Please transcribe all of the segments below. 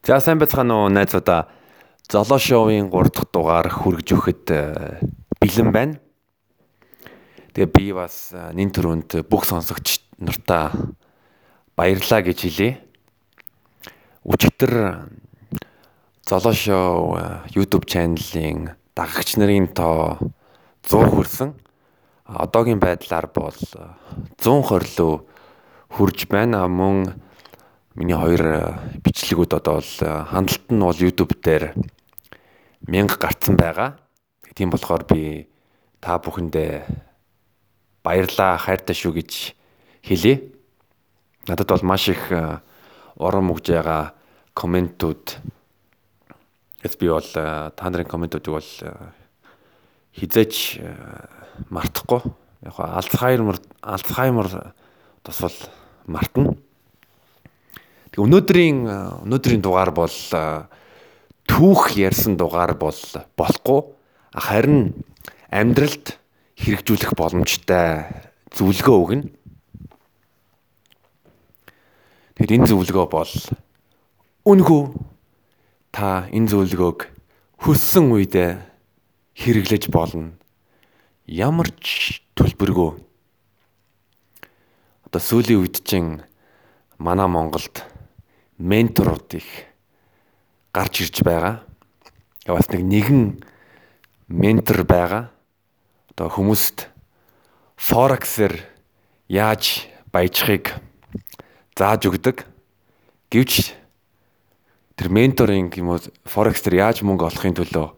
За сайн байцгаана уу найзуудаа. Золоо шоуын 3 дахь дугаар хүргэж өгөхөд э, бэлэн байна. Тэгээ би бас э, нин төрөнд бүх сонсогч нартаа баярлаа гэж хэлье. Өчигдөр Золоо шоу э, YouTube чаналын дагагч нарын тоо 100 хүрсэн. Одоогийн байдлаар бол 120 лөө хүрж байна. Мөн Миний хоёр э, бичлэгүүд одоо бол э, хандлт нь бол YouTube дээр 1000 гарцсан байгаа. Тийм болохоор би та бүхэндээ баярлаа, хайртай шүү гэж хэлье. Надад бол маш их э, урам өгж байгаа комментүүд эс би бол та нарын комментүүдийг бол хизээч мартахгүй. Яг Альцхаймер Альцхаймер бол мартна. Тэг өнөөдрийн өнөөдрийн дугаар бол түүх ярьсан дугаар бол болохгүй. Харин амьдралд хэрэгжүүлэх боломжтой зөвлөгөө өгнө. Тэгэхээр энэ зөвлөгөө бол үнгүй та энэ зөвлөгөөг хүссэн үедээ хэрэглэж болно. Ямар ч төлбөргүй. Одоо сүүлийн үед чинь манай Монголд менторууд их гарч ирж байгаа. Бас нэг нэгэн ментор байгаа. Одоо хүмүүст форексээр яаж баяжхыг зааж өгдөг. Гэвч тэр менторинг юм уу форексээр яаж мөнгө олохын төлөө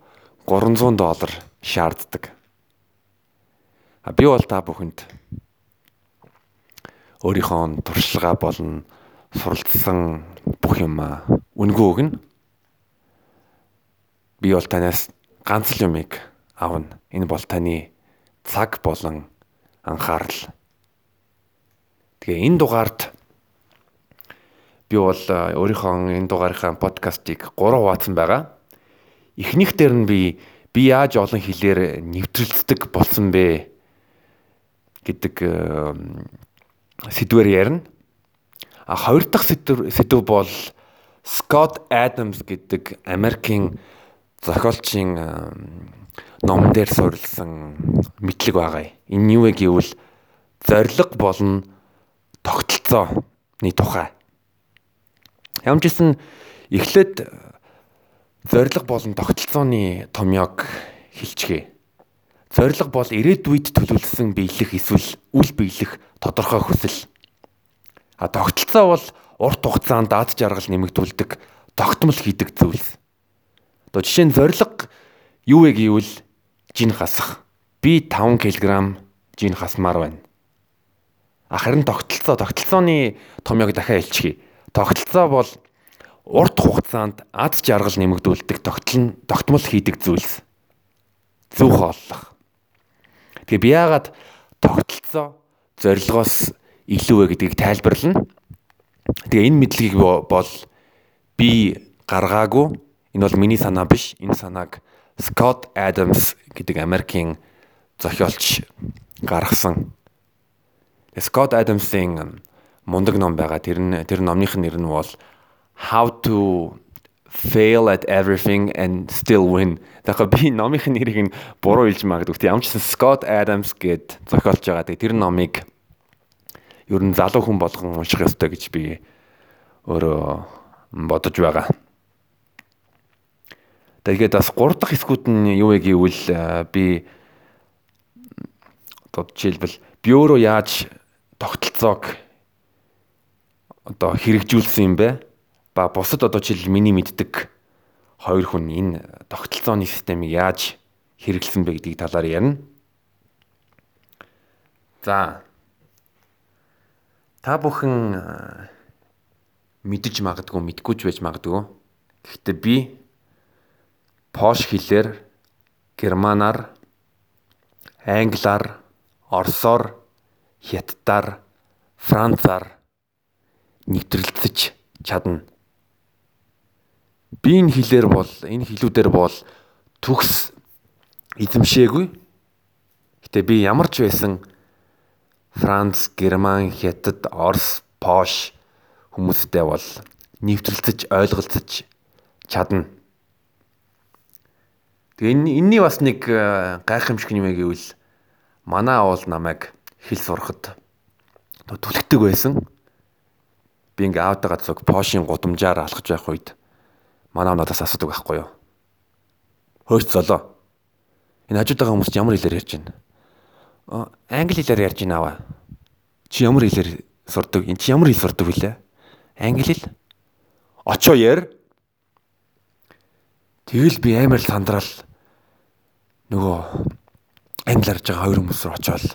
300 доллар шаарддаг. А би бол та бүхэнд өөрийнхөө туршлагаа болон суралцсан бүх юм үнгүй өгнө. Би бол танаас ганц л юмыг авна. Энэ бол таны цаг болон анхаарал. Тэгээ энэ дугаард би бол өөрийнхөө энэ дугаарынхаа подкастыг 3 хуваацсан байгаа. Эхнийх дээр нь би би яаж олон хэлээр нэвтрэлцдэг болсон бэ гэдэг сэдвээр ярина. А хоёр дахь сэдв бол Scott Adams гэдэг Америкийн зохиолчийн ном дээр суурилсан мэдлэг байгаа. Энэ юу вэ гэвэл зориг болон тогтолцооны тухай. Ямар ч гэсэн эхлээд зориг болон тогтолцооны томьёог хэлчихье. Зориг бол ирээдүйд төлөвлөсөн биелэх эсвэл үл биелэх тодорхой хүсэл. А тогтолцоо бол урт хугацаанд даад жаргал нэмэгдүүлдэг тогтмол хийдэг зүйлс. Одоо жишээ нь зориг юу вэ гэвэл жин хасах. Би 5 кг жин хасмаар байна. Харин тогтолцоо тогтолцооны томьёог дахиад хэлчихье. Тогтолцоо бол урт хугацаанд аз жаргал нэмэгдүүлдэг тогтол тогтмол хийдэг зүйлс. Зөв хооллох. Тэгээ би яагаад тогтолцоо зорилгоос илүү вэ гэдгийг тайлбарлана. Тэгээ энэ мэдлэгийг бол би гаргаагүй. Энэ бол миний санаа биш. Энэ санааг Scott Adams гэдэг Америкийн зохиолч гаргасан. Scott Adams-ийн мундаг ном байгаа. Тэр нь тэр номных нэр нь бол How to fail at everything and still win. Тэгэхээр би номынх нэрийг нь буруу хэлж магадгүй. Ямар ч Scott Adams гэд зохиолч байгаа. Тэр номыг ер нь залуу хүн болгон унших ёстой гэж би өөрөө бодож байгаа. Тэгээд бас 3 дахь хэсгүүд нь юу вэ гэвэл би одоо жишээлбэл би өөрөө яаж тогтолцоог одоо хэрэгжүүлсэн юм бэ? Ба бусад одоо жишээл миний мэддэг хоёр хүн энэ тогтолцооны системийг яаж хэрэглэсэн бэ гэдгийг талаар ярина. За Та бүхэн мэдэж магадгүй мэдгүй ч байж магадгүй. Гэхдээ би пош хэлээр германаар англиар орсоор хятадаар францаар нэвтрэлцэж чадна. Би энэ хэлээр бол энэ хэлүүдээр бол төгс эзэмшээгүй. Гэтэ би ямар ч байсан Франц, Герман, Хятад, Орос, Пош хүмүүстэй бол нэвтрэлцэж ойлголцож чадна. Тэгээ энэ энэний бас нэг гайхамшиг юм гэвэл манай уул намайг хэл сурахад түлхдэг байсан. Би ингээ аавтайгаа зүг пошийн гудамжаар алхаж байх үед манай надаас асуудаг байхгүй юу? Хөөж золоо. Энэ хажууд байгаа хүмүүс ямар хэлээр ярьж байна? Англи хэлээр ярьж байна аваа. Чи ямар хэлээр сурдаг? Энд чи ямар хэл сурдаг вүлээ? Англи хэл? Очоо яар. Тэгэл би амар л сандрал нөгөө англиарж байгаа хоёр хүмүүс рүү очоод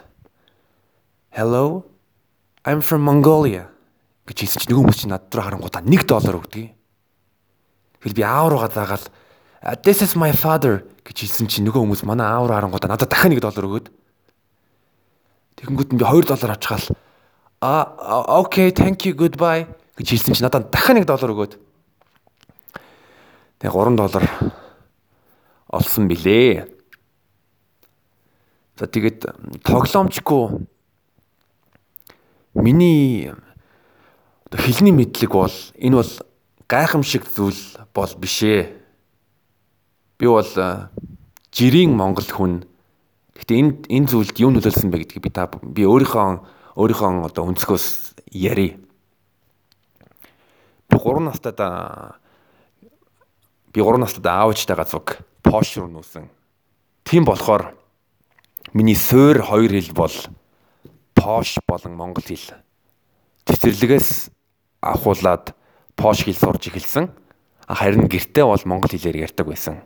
Hello I'm from Mongolia гэж хэлсэн чинь нөгөө хүмүүс чинь над руу харангуудаа 1 доллар өгдөг. Тэгэл би аав руугаа заагаал This is my father гэж хэлсэн чинь нөгөө хүмүүс манай аав руу харангуудаа надад дахин 1 доллар өгөөд Тэгэнгүүт би 2 доллар авчгаал а окей thank you goodbye гэж хэлсэн чинь надад дахин 1 доллар өгөөд Тэгээ 3 доллар олсон билээ. За тэгээд тоглоомчгүй миний хэлний мэдлэг бол энэ бол гайхамшиг зүйл бол биш ээ. Би бол жирийн монгол хүн. Гэхдээ энэ энэ зүйлд юу нөлөөлсөн бэ гэдгийг би та би өөрийнхөө өөрийнхөө одоо өнцгөөс ярив. Би 3 настай да би 3 настай аавчтайгаа зүг Пош руу нүүсэн. Тийм болохоор миний суур хоёр хэл бол Пош болон монгол хэл. Тэвцэрлэгээс авахуулаад Пош хэл сурж эхэлсэн. Харин гэртээ бол монгол хэлээр ярьдаг байсан.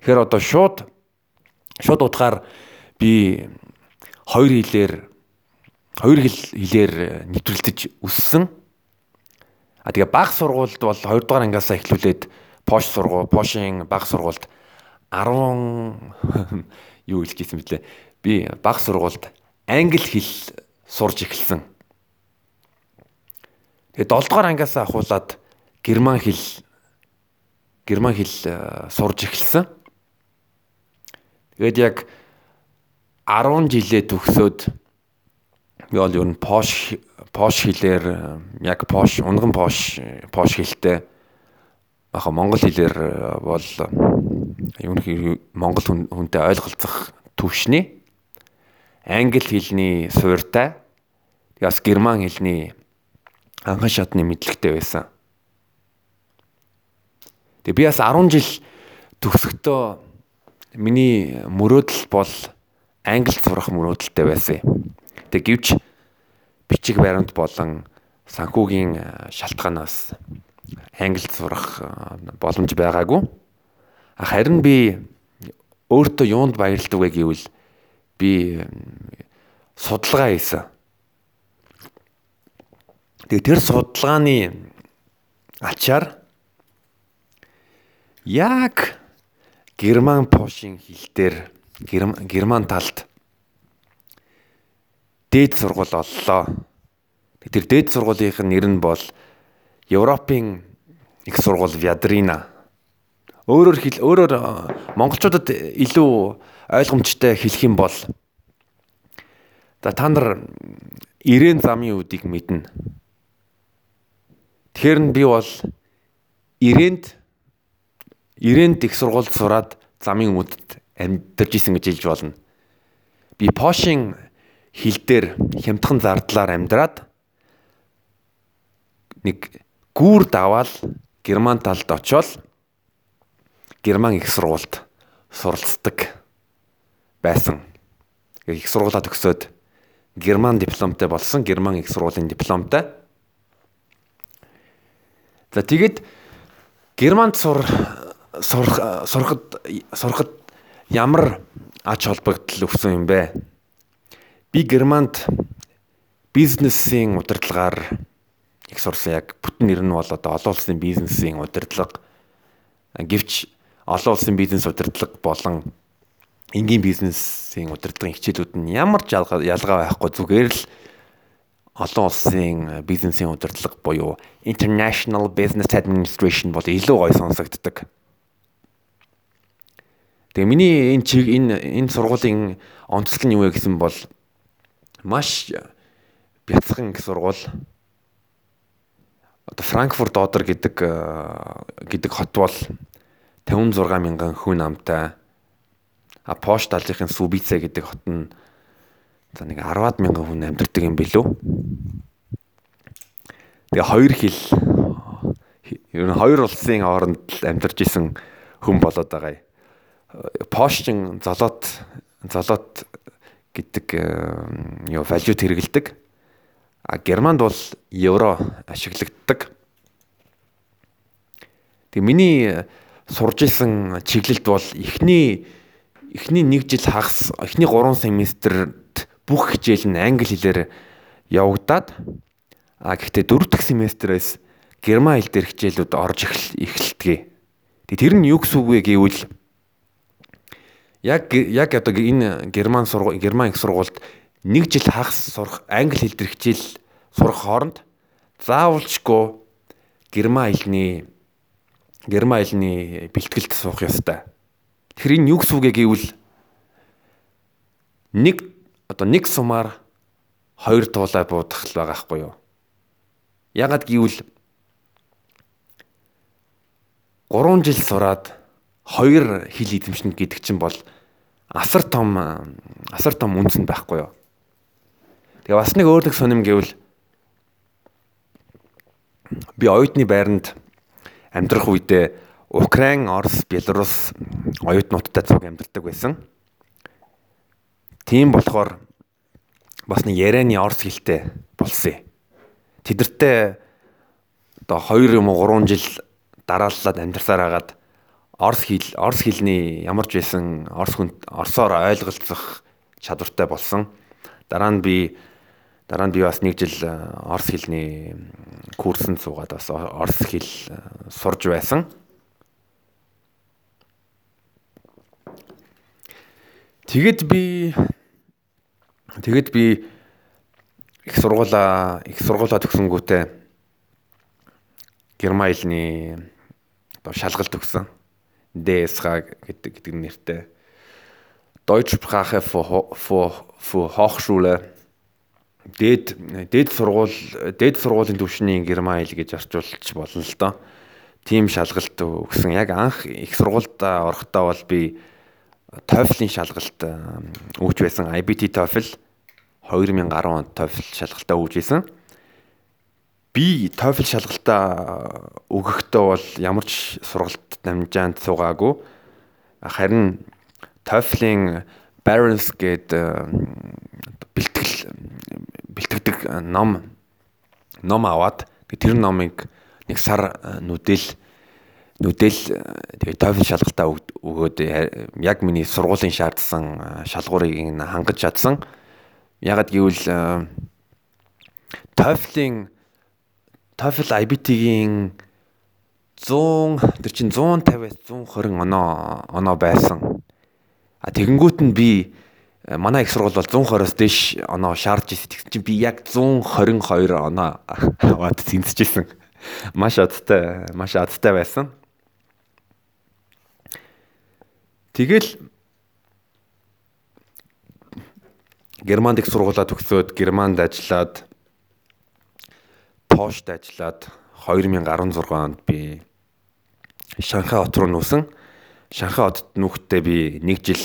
Тэгэхээр одоо шууд шууд утгаар би хоёр хэлээр хоёр хэл хэлээр нэвтрэлдэж өссөн. А тэгээ баг сургуульд бол 2 дугаар ангиасаа эхлүүлээд Пош сургууль, Пошийн баг сургуульд 10 юу хэлж гисэн мэтлээ. Би баг сургуульд англи хэл сурж эхэлсэн. Тэгээ 7 дугаар ангиас ахуулаад герман хэл герман хэл э, сурж эхэлсэн. Тэгээд яг 10 жилээ төгсөөд би бол ер нь пош пош хэлээр яг пош унган пош пош хэлтэй баха монгол хэлээр э, бол ерөнхий монгол хүнтэй ойлголцох төвшний англи хэлний суурьтай бас герман хэлний анхан шатны мэдлэгтэй байсан. Тэгээ би бас 10 жил төгсөхдөө миний мөрөөдөл бол англи сурах мөрөөдөлтэй байсан. Тэгээ гэвч бичиг баримт болон санхүүгийн э, шалтгаанаас англид сурах боломж байгаагүй. Харин би өөртөө юунд баярлдаг вэ гэвэл би судалгаа хийсэн. Тэгээ тэр судалгааны ачаар яг герман пошин хил дээр герман талд дээд сургууль оллоо. Тэр дээд сургуулийн нэр нь бол Европын их сургууль Вядрина. Өөрөөр хэл өөрөөр монголчуудад илүү ойлгомжтой хэлэх юм бол за та нар ирээн замын үдийг мэднэ. Тэгэхээр нь би бол ирээнд ирээнд их сургуульд сураад замын үдэд амьдарч исэн гэж хэлж болно. Би Пошин хил дээр хямдхан зардлаар амьдраад нэг гүүр даваал Герман талд очоод Герман их сургуульд суралцдаг байсан. Их сургуулаа төгсөөд Герман дипломтой болсон, Герман их сургуулийн дипломтой. За тэгэд Германд сур сурах сурахад сурахад ямар ач холбогдол өгсөн юм бэ? Би Германд бизнесийн удирдлагаар их сурсан яг бүтэн нэр нь бол одоо олон улсын бизнесийн удирдлага гэвч олон улсын бизнес удирдлага болон энгийн бизнесийн удирдлагын хичээлүүд нь ямар ч ялгаа байхгүй зүгээр л олон улсын бизнесийн удирдлага буюу International Business Administration бол илүү гой сонсогддог. Тэгээ миний энэ чиг энэ энэ сургуулийн онцлог нь юу вэ гэсэн бол маш бяцхан их сургууль одоо Франкфурт Одер гэдэг гэдэг хот бол 56 мянган хүн амтай. А Пош даллынхын Субице гэдэг хот нь за нэг 10-аад мянган хүн амьдардаг юм билүү. Тэгээ хоёр хил ер нь хоёр улсын хооронд амьдарч исэн хүн болоод байгаа. Пошчин золот золот гэдэг юу валют хэрэгэлдэг. А Германд бол евро ашиглагддаг. Тэгээ миний сурж исэн чиглэлд бол эхний эхний 1 жил хагас эхний 3 семестрт бүх хичээл нь англи хэлээр явагдаад а гэхдээ 4 дахь семестрээс герман хэл дээр хичээлүүд орж эхэлдэг. Тэгээ тэр нь юу гэсэн үг вэ гэвэл яг яг одоо энэ герман сургууль герман их сургуульд нэг жил хагас сурах англи хэл дээр хичээл сурах хооронд заавалчгүй герман хэлний герман хэлний бэлтгэлд суух ёстой. Тэгэхээр энэ юу гэсэн үг гэвэл нэг одоо нэг сумаар хоёр туулай буудах л байгаа хгүй юу? Ягаад гэвэл 3 жил сураад хоёр хил эзэмшнэ гэдэг чинь бол асар том асар том үнц нь байхгүй юу? Тэгээ бас нэг өөр нэг сонирм гэвэл би оюутны байранд амьдрах үедээ Украин, Орос, Белорус оюутнуудтай цуг амьдардаг байсан. Тийм болохоор бас нэг ярианы орс хэлтэй болсон. Тэдэртээ одоо 2 юм уу 3 жил дарааллаад амьдарсаар хагаад орс хэл орс хэлний ямар ч байсан орс хүн орсоор ойлголцох чадвартай болсон. Дараа нь би Дараа нь би бас нэг жил э, орос хэлний курсэнд суугаад бас орос хэл э, сурж байсан. Тэгэд би тэгэд би их сургуулаа их сургуулаа төгсөнгүүтээ герман хэлний одоо шалгалт өгсөн. DSH гэдэг гэдэг нэртэй Deutsche Sprache für für Hochschule дээд дээд сургууль дээд сургуулийн түвшний герман хэл гэж орчуулж болно л доо. Тим шалгалт өгсөн. Яг анх их сургуульд орохдоо бол би TOEFL-ийн шалгалт өгч байсан. IBT TOEFL 2010 онд TOEFL шалгалтаа өгч байсан. Би TOEFL шалгалтаа өгөхдөө бол ямар ч сургалт намжаанд суугаагүй. Харин TOEFL-ийн Barons гэдэг бэлтгэл бэлтгэдэг ном ном аваад тэр номыг нэг сар нүдэл нүдэл тэгээ TOEFL шалгалтаа өгөөд яг миний сургуулийн шаардсан шалгуурыг хангаж чадсан. Ягаад гэвэл TOEFL-ийн TOEFL IBT-гийн 100 тэр чинь 150-аас 120 оноо оноо байсан. А тэгэнгүүт нь би э, манай их сургууль бол 120-оос дээш оноо шаардж ирсэн. Тэгсэн чинь би яг 122 оноо аваад зинцэжсэн. Маш адтай, маш адтай байсан. Тэгэл Германд их сургуулаа төгсөөд Германд ажиллаад Пошт ажиллаад 2016 онд би Шанхай хот руу нүүсэн. Шанхай хотод нүүхдээ би нэг жил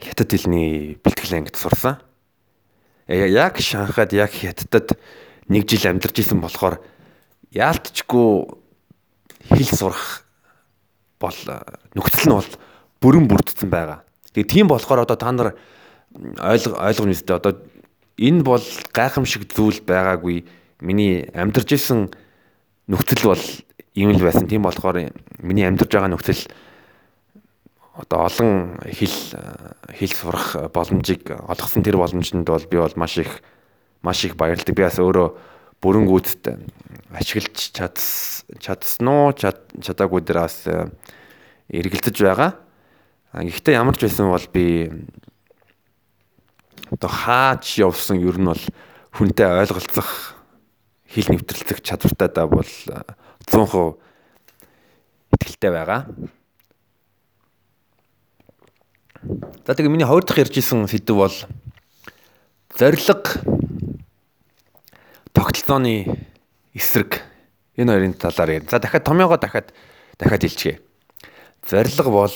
хятад хэлний бэлтгэл ангид сурсан. Э, яг Шанхайд яг хятадд нэг жил амьдарч исэн болохоор яалтчгүй хэл сурах бол э, нөхцөл нь бол бүрэн бүрдсэн байгаа. Тэгээ тийм болохоор одоо та нар ойлго ойлгоно үстэй одоо энэ бол гайхамшиг зүйл байгаагүй миний амьдарч исэн нөхцөл бол ийм л байсан. Тийм болохоор миний амьдарч байгаа нөхцөл одоо олон хэл хэл сурах боломжийг олгосон тэр боломжинд бол би бол маш их маш их баярлалтай. Би бас өөрөө бүрэнгүйцэд ашиглаж чадсан уу чадаагүй дээр бас эргэлдэж байгаа. Гэхдээ ямар ч байсан бол би одоо хаач явсан ер нь бол хүнтэй ойлголцох хэл нэвтрэлцэх чадвартай да бол 100% итгэлтэй байгаа. За тэгээ миний хоёр дахь ярьж исэн сэдв бол зориг тогтолцооны эсрэг энэ хоёрын талаар ярина. За дахиад томьёогоо дахиад дахиад хэлчихье. Зорилго бол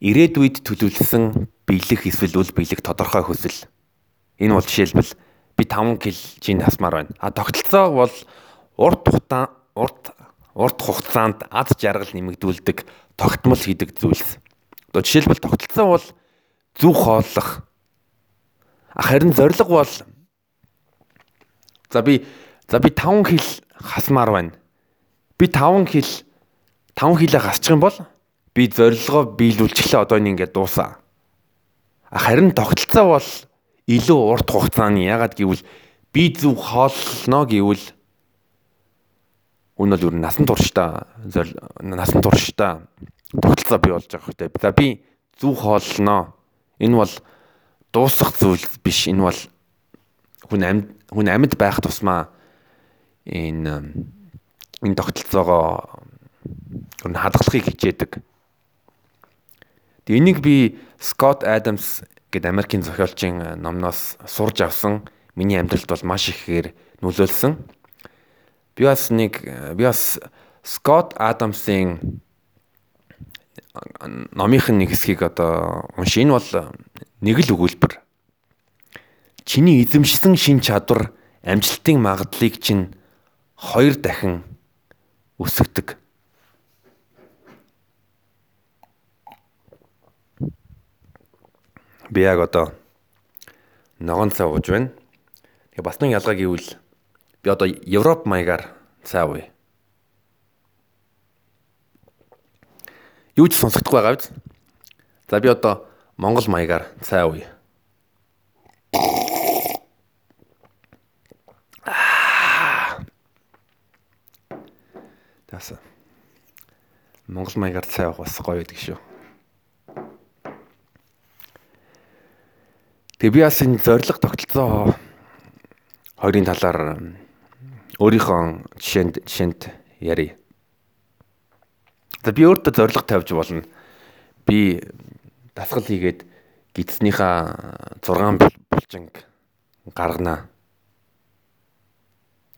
ирээдүйд төлөвлөсөн биелэх эсвэл үл биелэх тодорхой хүсэл. Энэ бол жишээлбэл би 5 кг насмаар байна. А тогтолцоо бол урт хугацаа урт урт хугацаанд аз жаргал нэмэгдүүлдэг тогтмол хийдэг зүйлс. Одоо жишээлбэл тогтолцоо бол зүг хооллох. Харин зорилго бол за би за би 5 кг хасмаар байна. Би 5 кг 5 кг хасчих юм бол би зорилгоо биелүүлчихлээ одоо энэ ингээд дуусаа. Харин тогтолцоо бол илүү урт хугацааны ягаад гэвэл би зүв хоолно гэвэл энэ бол ер нь насан туршдаа насан туршдаа тогтолцоо бий болж байгаа хэрэгтэй. За би зүв хоолно. Энэ бол дуусах зүйл биш. Энэ бол хүн амьд хүн амьд байх тусмаа энэ энэ тогтолцоогоо ер нь хадгалахыг хичээдэг. Тэгээ энийг би Scott Adams гэд Америкийн зохиолчийн э, номноос сурж авсан. Миний амьдралд бол маш ихээр нөлөөлсөн. Би бас нэг э, би бас Scott Adams-ийн э, номынхын нэг хэсгийг одоо унши. Энэ бол нэг л өгүүлбэр. Чиний эзэмшсэн шин чадвар амжилтын магадлалыг чинь хоёр дахин өсгдөг. Би яг одоо ногоон цай ууж байна. Тэгээ бас нэг ялгаа гэвэл би одоо Европ маягаар цай ууя. Юу ч сонсохдохгүй байгаа биз? За би одоо Монгол маягаар цай ууя. Таса. Монгол маягаар цай уух бас гоё байдаг шүү. Тэгээ би бас энэ зориг тогтолцоо хоёрын талаар өөрийнхөө жишээнд жишээнд ярив. За би өөртөө зориг тавьж болно. Би дасгал хийгээд гидснийхаа 6 булчинг гаргана.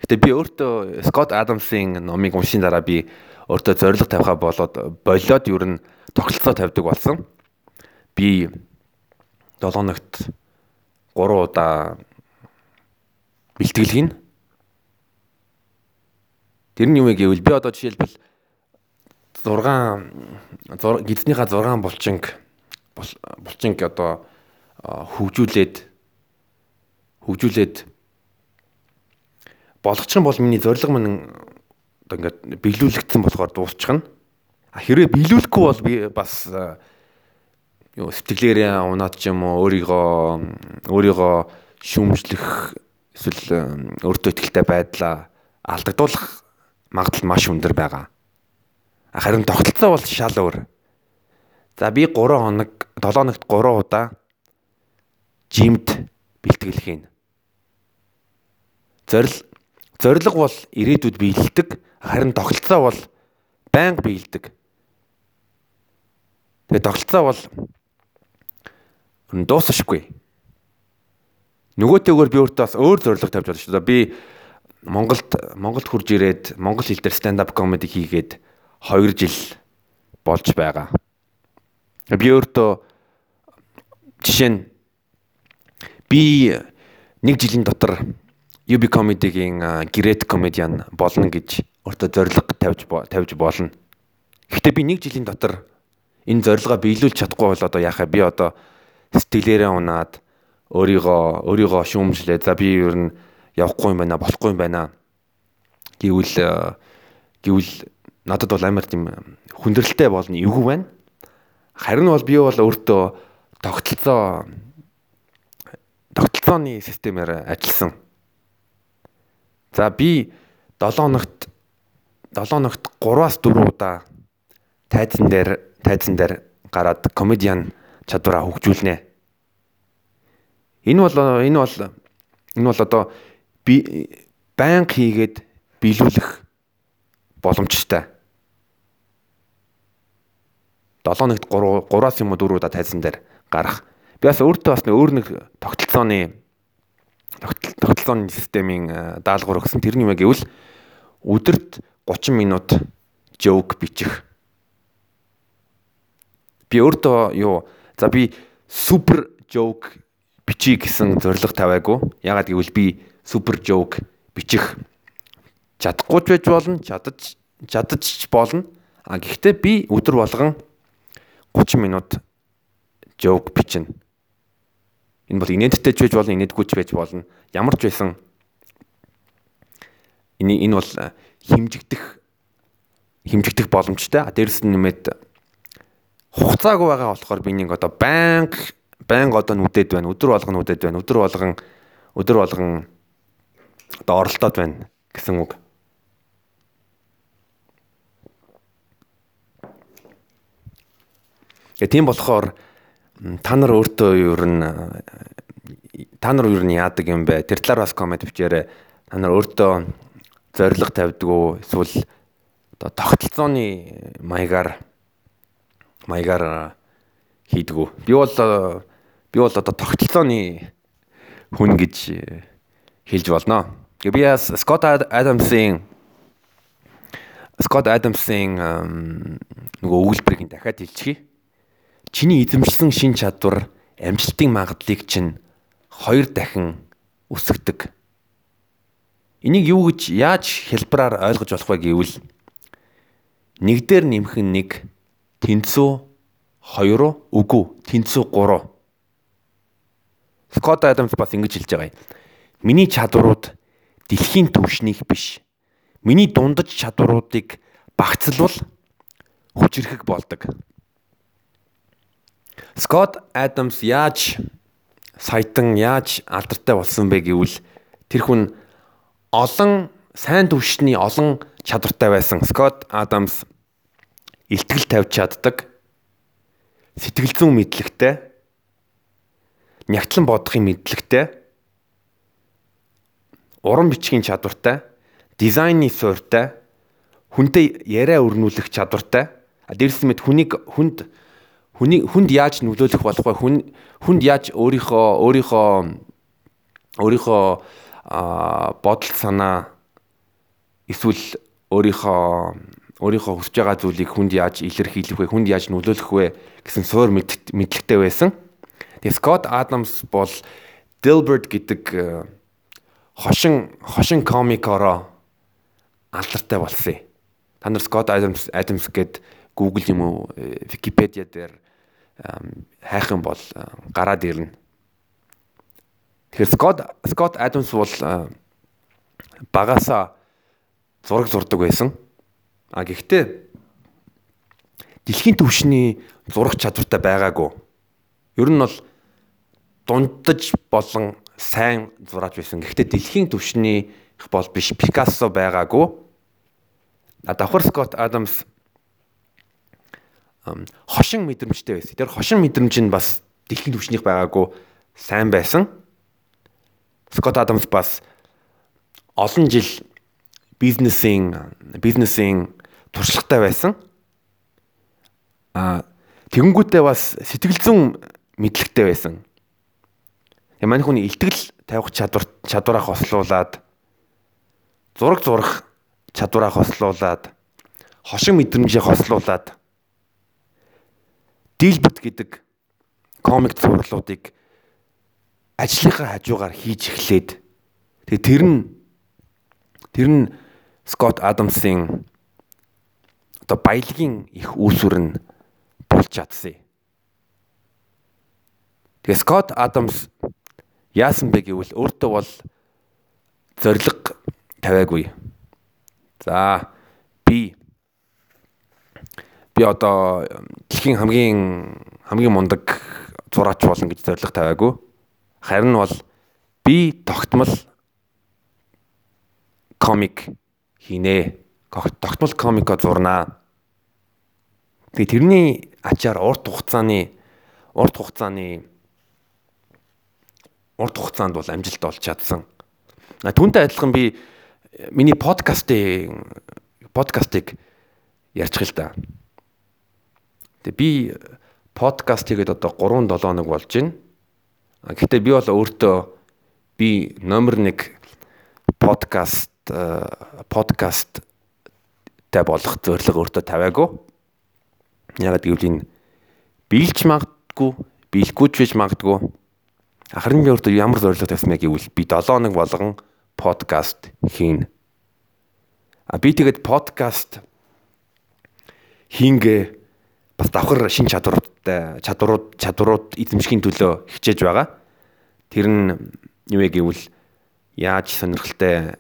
Гэтэ би өөртөө Scott Adams-ын номыг уншин дараа би өөртөө зориг тавихаа болоод болоод ер нь тогтолцоо тавьдаг болсон. Би 7 ногт 3 удаа бэлтгэл хийн. Тэр нь вэ гэвэл би одоо жишээлбэл 6 гидснийхаа 6 булчинг булчинг одоо хөгжүүлээд хөгжүүлээд болгочих юм бол миний зориг маань одоо ингээд биелүүлэгдсэн болохоор дуусчихна. А хэрвээ биелүүлэхгүй бол би бас юу сэтгэлээрээ унаад ч юм уу өөрийгөө өөрийгөө шүүмжлэх эсвэл өөртөө ихтэй байдлаа алдагдуулах магадлал маш өндөр байгаа. Харин тогтолцоо бол шал өөр. За би 3 хоног 7 хоногт 3 удаа жимд бэлтгэл хийн. Зорил зориг бол ирээдүйд биелдэг. Харин тогтолцоо бол байнга биелдэг. Тэгээ тогтолцоо бол дуусахгүй. Нөгөөтэйгөр би өөртөө бас өөр зорилго тавьж байна шүү дээ. Би Монголд Монголд хурж ирээд монгол хэл дээр stand up comedy хийгээд 2 жил болж байгаа. Би өөртөө жишээ нь би нэг жилийн дотор UB comedy-гийн great comedian болно гэж өөртөө зорилго тавьж тавьж болно. Гэхдээ би нэг жилийн дотор энэ зорилгоо биелүүлж чадахгүй бол одоо яахаа би одоо сэтгэлээрээ унаад өөрийгөө өөрийгөө шүүмжлээ. За би ер нь явахгүй юм байна, болохгүй юм байна. Гэвэл э, гэвэл надад бол амар тийм хүндрэлтэй болно эвгүй байна. Харин бол би бол өөртөө тогтолцоо тогтолцооны системээр ажилласан. За би 7 хоногт 7 хоногт 3-аас 4 удаа тайзан дээр тайзан дээр гараад комедиан чадвараа хөгжүүлнэ. Энэ бол энэ бол энэ бол одоо би байнга хийгээд биелүүлэх боломжтой. 7 нэгт 3 3-аас юм уу 4 удаа тайзан дээр гарах. Би бас өөртөө бас өөр нэг тогтолцооны тогтолцооны системийн даалгавар өгсөн. Тэр нь юм гэвэл өдөрт 30 минут жоок бичих. Би өөртөө юу за би супер жоок бичиж гэсэн зорилго тавиагүй. Ягаад гэвэл би супер жоок бичих чадахгүй ч байж болно, чадаж чадаж болно. А гэхдээ би өдөр болгон 30 минут жоок бичнэ. Энэ бол инээдтэй ч байж болно, инээдгүй ч байж болно. Ямар ч байсан энэ энэ бол химжигдэх химжигдэх боломжтой. Дээрэс нь нэмээд хугацаагүй байгаа болохоор би нэг одоо байнга байнга одоо нүдэд байна. Өдөр болгон нүдэд байна. Өдөр болгон өдөр болгон одоо оролдоод байна гэсэн үг. Тэгээ тийм болохоор та нар өөртөө ер нь та нар ер нь яадаг юм бэ? Тэр талаар бас комент бичээрэй. Та нар өөртөө зориг тавьдаг уу? Эсвэл одоо тогтолцооны маягаар маягаар хийдэг үү? Би бол би бол одоо тогтолцооны хүн гэж хэлж болно. Би яс Скот Адамсын Скот Адамсын нөгөө өгүүлбэрийг дахиад хэлчихье. Чиний эзэмшсэн шин чадвар амжилтын магадлалыг чинь хоёр дахин өсгдөг. Энийг юу гэж яаж хэлбэраар ойлгож болох вэ гэвэл нэг дээр нэмэх нь нэг тэнцүү 2 үгүй тэнцүү 3 Скот Адамс бас ингэж хэлж байгаа юм. Миний чадварууд дэлхийн түвшнийх биш. Миний дундаж чадваруудыг багцлвал хүчрэхэг болдог. Скот Адамс яаж саятан яаж алдартай болсон бэ гэвэл тэр хүн олон сайн түвшний олон чадвартай байсан. Скот Адамс илтгэл тавьж чаддаг. Сэтгэл зүйн мэдлэгтэй. Нягтлан бодохын мэдлэгтэй. Уран бичгийн чадвартай. Дизайны суурьтай. Хүнтэй яриа өрнүүлэх чадвартай. Дээрс мэд хүнийг хүнд хүний хүнд яаж нөлөөлөх болох вэ? Хүн хүнд яаж өөрийнхөө өөрийнхөө өөрийнхөө бодол санаа эсвэл өөрийнхөө өөрийнхөө хүсэж байгаа зүйлийг хүнд яаж илэрхийлэх вэ? Хүнд яаж нөлөөлөх вэ гэсэн суур мэдлэгтэй байсан. Тэгээ Scott Adams бол Dilbert гэдэг э, хошин хошин комикороо алдартай болсон юм. Та нар Scott Adams Adams гээд Google юм уу Wikipedia дээр хайх юм бол гараад ирнэ. Тэгэхээр Scott Scott Adams бол багасаа зураг зурдаг байсан. А гэхдээ дэлхийн түвшний зурах чадвартай байгаагүй. Ер нь бол дундаж болон сайн зураач байсан. Гэхдээ дэлхийн түвшний бол биш Пикассо байгаагүй. А давхар Скот Адамс хошин мэдрэмжтэй байсан. Тэр хошин мэдрэмж нь бас дэлхийн түвшнийх байгаагүй сайн байсан. Скот Адамс бас олон жил бизнесийн бизнесийн туршлагатай байсан. А тэгэнгүүтээ бас сэтгэл зүйн мэдлэгтэй байсан. Яг мань хүний илтгэл тавих чадвар чадвараа хослуулад зураг зурах чадвараа хослуулад хошин мэдрэмжээ хослуулад Дилбэт гэдэг комик зурлуудыг ажлынхаа хажуугаар хийж эхлээд тэгээ тэр нь тэр нь Скот Адамсын одоо баялагын их үүсвэр нь болж чадсан. Тэгээ Скот Адамс яасан бэ гэвэл өөртөө бол зориг тавиагүй. За би би одоо дэлхийн хамгийн хамгийн мундаг зураач болно гэж зорилго тавиагүй. Харин бол би тогтмол комик хийнэ. Тогтмол комико зурнаа. Тэгээ тэрний ачаар урт хугацааны урт хугацааны урт хугацаанд бол амжилт олж чадсан. Түүнтэй адилхан би миний подкастыг подкастыг ярьчих л да. Тэгээ би подкаст хийгээд одоо 3 7 хоног болж байна. Гэхдээ би бол өөртөө би номер 1 подкаст подкаст та болох зорилго өөртөө тавиагүй. Ягаад гэвэл энэ биелж магадгүй, биелэхгүй ч байж магадгүй. Харин би өөртөө ямар зорилго тавьсан бэ гэвэл би 7 хоног болгон подкаст хийн. А би тэгээд подкаст хийнгээ бас давхар шин чадвартай чадварууд чадварууд эзэмшихийн төлөө хичээж байгаа. Тэр нь юу вэ гэвэл яаж сонирхолтой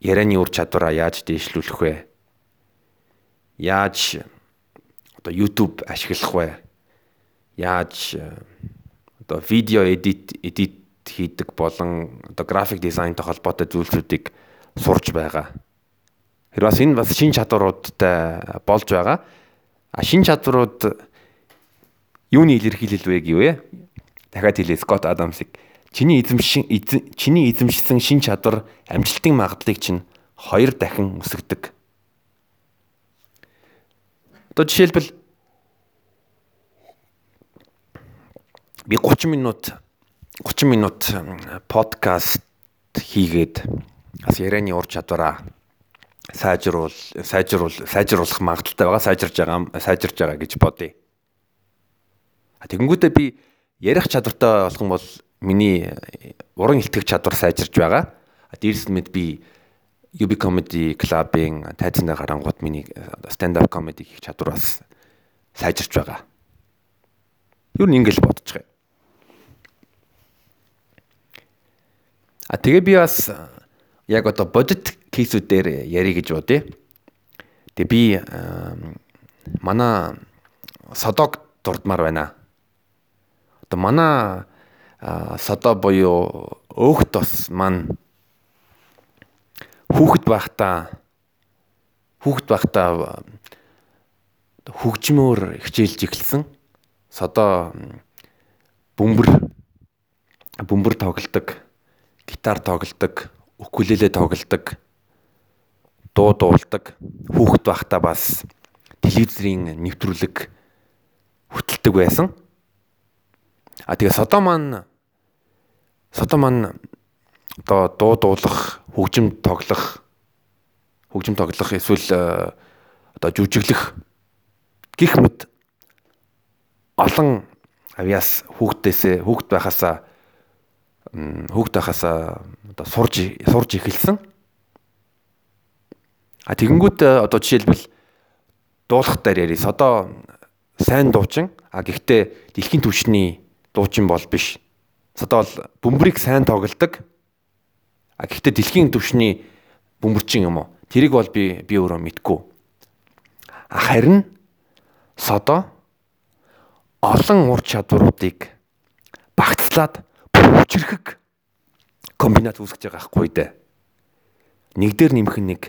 ярианы ур чадвараа яаж дээшлүүлэх вэ? Яаж одоо YouTube ашиглах вэ? Яаж одоо видео эдит эдит хийдэг болон одоо график дизайнтай холбоотой зүйлсүүдийг сурж байгаа. Тэр бас энэ бас шин чадваруудтай болж байгаа. А шин чадварууд юуны илэрхийлэл вэ гэвэ? Дахиад хэлээ Скот Адамсыг чиний эзэмшин чиний эзэмшсэн шин чадвар амжилтын магадлалыг чинь хоёр дахин өсгдөг. Одоо жишээлбэл би 30 минут 30 минут подкаст хийгээд бас ярианы ур чадвараа сайжруул сайжруул сайжруулах магадaltaй байгаа сайжирж байгаа сайжирж байгаа гэж бодъё. Тэгэнгүүтээ би ярих чадвартай болох юм бол миний уран илтгэх чадвар сайжирж байгаа. Дээрс мэд би UB Comedy Club-ийн тайзны гарангууд миний stand up comedy хийх чадвар бас сайжирч байгаа. Юу нэг ингээл бодож байгаа. А тэгээ би бас яг одоо бодит кейсүүдээр ярих гэж бодъё. Тэгээ би манай содог дурдмаар байна. Одоо манай содо буюу өөхт бас маань хүүхэд байхдаа хүүхэд байхдаа хөгжмөөр хичээлж эхэлсэн. Содо бөмбөр бөмбөр тоглодог гитар тоглодог, укулеле тоглодог, дуу дуулдаг, хүүхэд байхдаа бас телевизийн нэвтрүүлэг хөтэлдэг байсан. А тэгээ содо маань содо маань одоо дуу дуулах, хөгжим тоглох, хөгжим тоглох эсвэл э, одоо жүжиглэх гих мэд олон авьяас хүүхдээсээ хүүхд байхасаа хүүхд байхасаа одоо сурж сурж эхэлсэн. А тэгэнгүүт э, одоо жишээлбэл дуулах дээр ярис одоо сайн дуучин а гэхдээ дэлхийн түвшний дуучин бол биш. Одоо бол бөмбөрийг сайн тоглодог. А гэхдээ дэлхийн түвшний бөмбөрчин юм уу? Тэрийг бол би би өөрөө мэдгүй. Харин содо олон ур чадваруудыг багцлаад хүчрэхэг комбинат үүсгэж байгаа хгүй дээ. Нэг дээр нэмэх нэг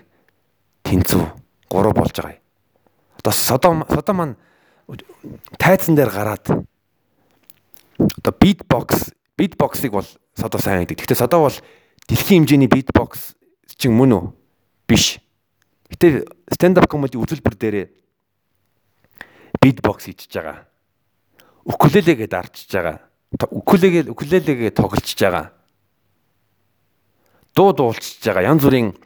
тэнцүү гурав болж байгаа. Одоо содом содом маань тайцсан дээр гараад одоо битбокс битбоксыг бол содо сайн гэдэг. Гэхдээ содо бол дэлхийн хэмжээний битбокс чинь мөн үү? Биш. Гэтэ stand up comedy үзүүлбэр дээрээ битбокс хийж байгаа. Укулелегээ дарчиж байгаа укулелегээ укулелегээ тоглолцож байгаа. Дуу дуулчихж байгаа. Янз бүрийн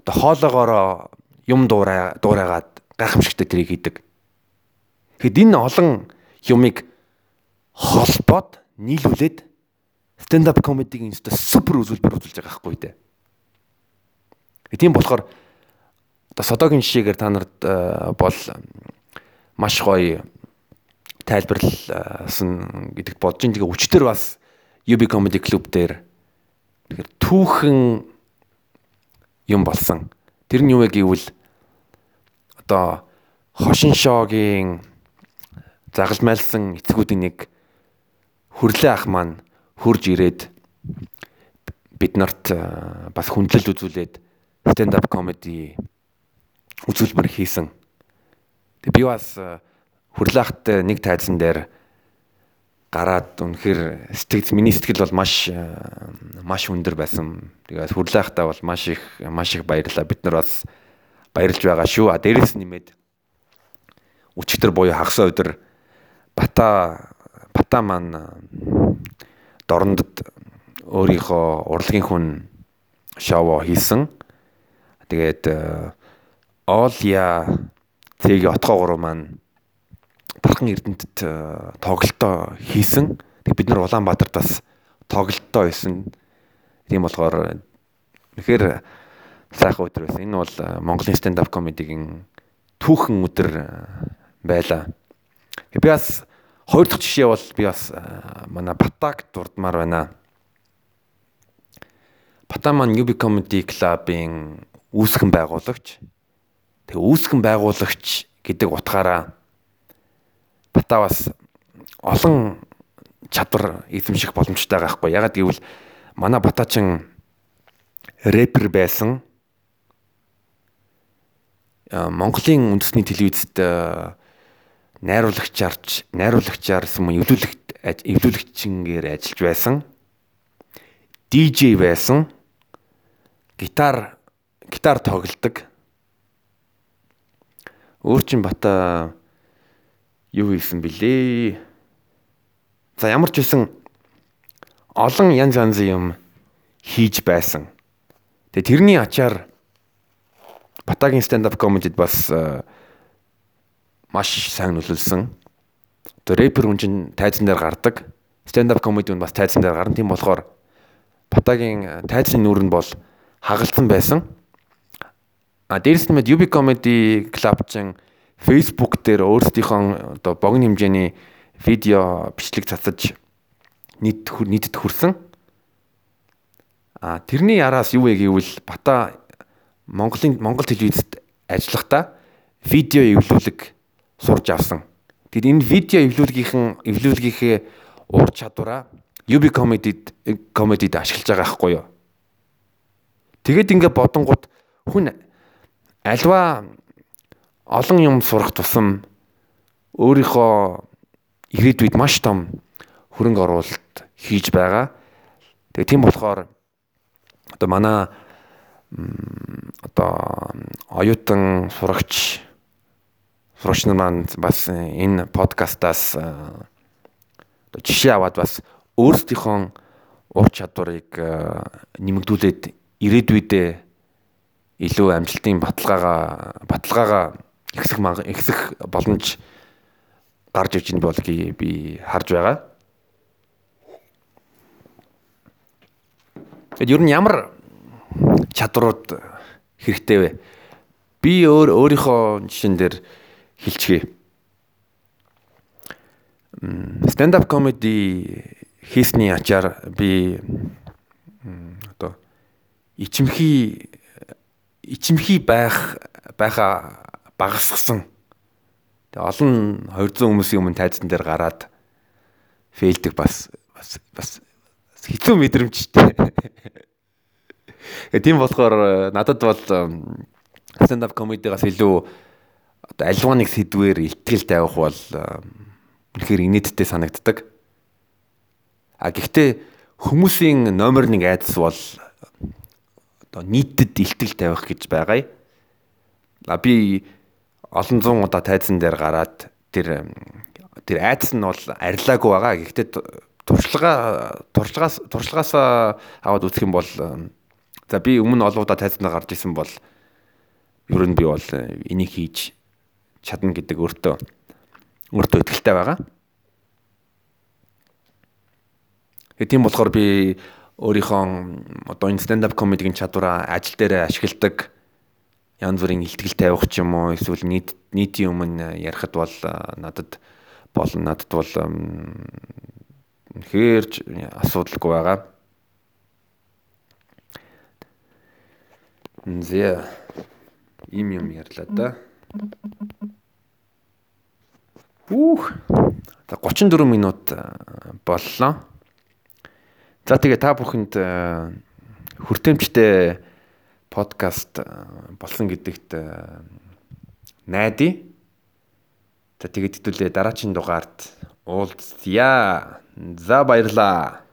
одоо хоолоогоороо юм дуурай дуурайгаад гайхамшигтай тэрийг хийдэг. Тэгэхэд энэ олон юмыг холбоод нийлүүлээд stand up comedy-гийн өстө супер үзүүлбэр үзүүлж байгаа байхгүй дээ. Тийм болохоор одоо содогийн жишээгээр та нарт э, бол маш гоё тайлбарласан гэдэгт бодож ин тэгээ өчтөр бас UB Comedy Club дээр тэгэхээр түүхэн юм болсон. Тэр нь юу вэ гэвэл одоо хошин шогийн загалмайлсан эцгүүдийн нэг хөрлөө ах маань хурж ирээд бид нарт бас хүндлэл үзүүлээд stand up comedy үзүүлбэр хийсэн. Тэг би бас хүрлээхт нэг тайзан дээр гараад үнэхээр сэтгэл миний сэтгэл бол маш маш өндөр байсан. Тэгээд хүрлээхтаа бол маш их маш их баярлалаа. Бид нар бас баярлж байгаа шүү. А дээрэс нэмээд өчигдөр буюу хагас өдөр бата бата маань дорндод өөрийнхөө урлагийн хүн шоу хийсэн. Тэгээд Оолья цэгийн отгоо гурав маань Тархан Эрдэнэтэд тоглолтоо хийсэн. Тэг бид нар Улаанбаатарт бас тоглолтоо хийсэн. Тийм болохоор тэгэхээр сайхан өдөр байсан. Энэ бол Монголын stand up comedy-гийн түүхэн өдөр байлаа. Би бас хоёр дахь жишээ бол би бас манай Батаг дурдмаар байна. Маань UB Comedy Club-ийн үүсгэн байгуулагч. Тэгээ үүсгэн байгуулагч гэдэг утгаараа Батаа бас олон чадвар эзэмших боломжтой байхгүй. Ягаад гэвэл манай Батаачин рэпер байсан. Монголын үндэсний телевизэд найруулагчаарч найруулагчаар юм эвлүүлэгт эвлүүлэгчингээр ажиллаж байсан. DJ байсан. Гитар гитар тоглодог. Өөр чин бата юу хийсэн бilé? За ямар ч үсэн олон янз янзын юм хийж байсан. Тэгээ тэрний ачаар Батагийн stand up comedy-д бас маш сайн нөлөөлсөн. Одоо рэпер хүн чинь тайзан дээр гардаг. Stand up comedy нь бас тайзан дээр гарна. Тийм болохоор Батагийн тайзны нүүр нь бол хагалцсан байсан. А дээрс нь UB Comedy Club чин Facebook дээр өөрсдийнхөө одоо богино хэмжээний видео бичлэг цацаж нийт нийтэд хүрсэн. А тэрний араас юу вэ гэвэл Бата Монголын Монгол телевизэд ажиллахдаа видео эвлүүлэг сурж авсан. Тэгэд энэ видео эвлүүлгийнхэн эвлүүлгийнхээ ур чадвараа UB Comedy Comedy-д ашиглаж байгаа байхгүй юу? Тэгээд ингээ бодонгууд хүн альва олон юм сурах тусам өөрийнхөө ирээдүйд маш том хөрөнгө оруулалт хийж байгаа. Тэгээ тийм болохоор одоо манай одоо оюутан сурагч сурагч нар маань бас энэ подкастаас одоо жишээ аваад бас өөрсдийнхөө ур чадварыг нэмэгдүүлээд ирээдүйдээ илүү амжилтын баталгаагаа баталгаагаа ихсэх ихсэх боломж гарч иж ин болгийг би харж байгаа. Тэгэд ер нь ямар чадварууд хэрэгтэй вэ? Би өөр өөрийнхөө жишээн дээр хэлчихье. Stand up comedy хийсний ачаар би ичимхий ичимхий байх байха багасгсан. Тэгээ олон 200 хүмүүсийн өмнө тайзан дээр гараад фейлдэг бас бас бас хэцүү мэдрэмжтэй. Тийм болохоор надад бол stand up comedy-гаас илүү одоо альва нэг сэдвээр ихтгэл тавих бол үнэхээр инээдтэй санагддаг. А гэхдээ хүмүүсийн номер 1 айдас бол одоо нийтэд илтгэл тавих гэж байгаа. А би олон зуун удаа тайзан дээр гараад тэр тэр айдас нь бол арилаагүй байгаа. Гэхдээ туршлага туршлагаас туршлагаас аваад үзэх юм бол за би өмнө олон удаа тайзан дээр гарч исэн бол ер нь би бол энийг хийж чадна гэдэг өөртөө өөртөө итгэлтэй байгаа. Тийм болохоор би өөрийнхөө одоо энэ stand up comedy-гийн чадвараа ажил дээр ашигладаг янз бүрийн ихтгэл тавих ч юм уу эсвэл нийт нийтийн өмнө ярихад бол надад болно надад бол үнэхээр асуудалгүй байгаа. Зэ им юм ярьлаа да. Үх. За 34 минут боллоо. За тэгээ та бүхэнд э, хүртээмжтэй подкаст э, болсон гэдэгт э, найдаа. За тэгээд хэдүүлээ дараагийн дугаард уулзъя. За баярлаа.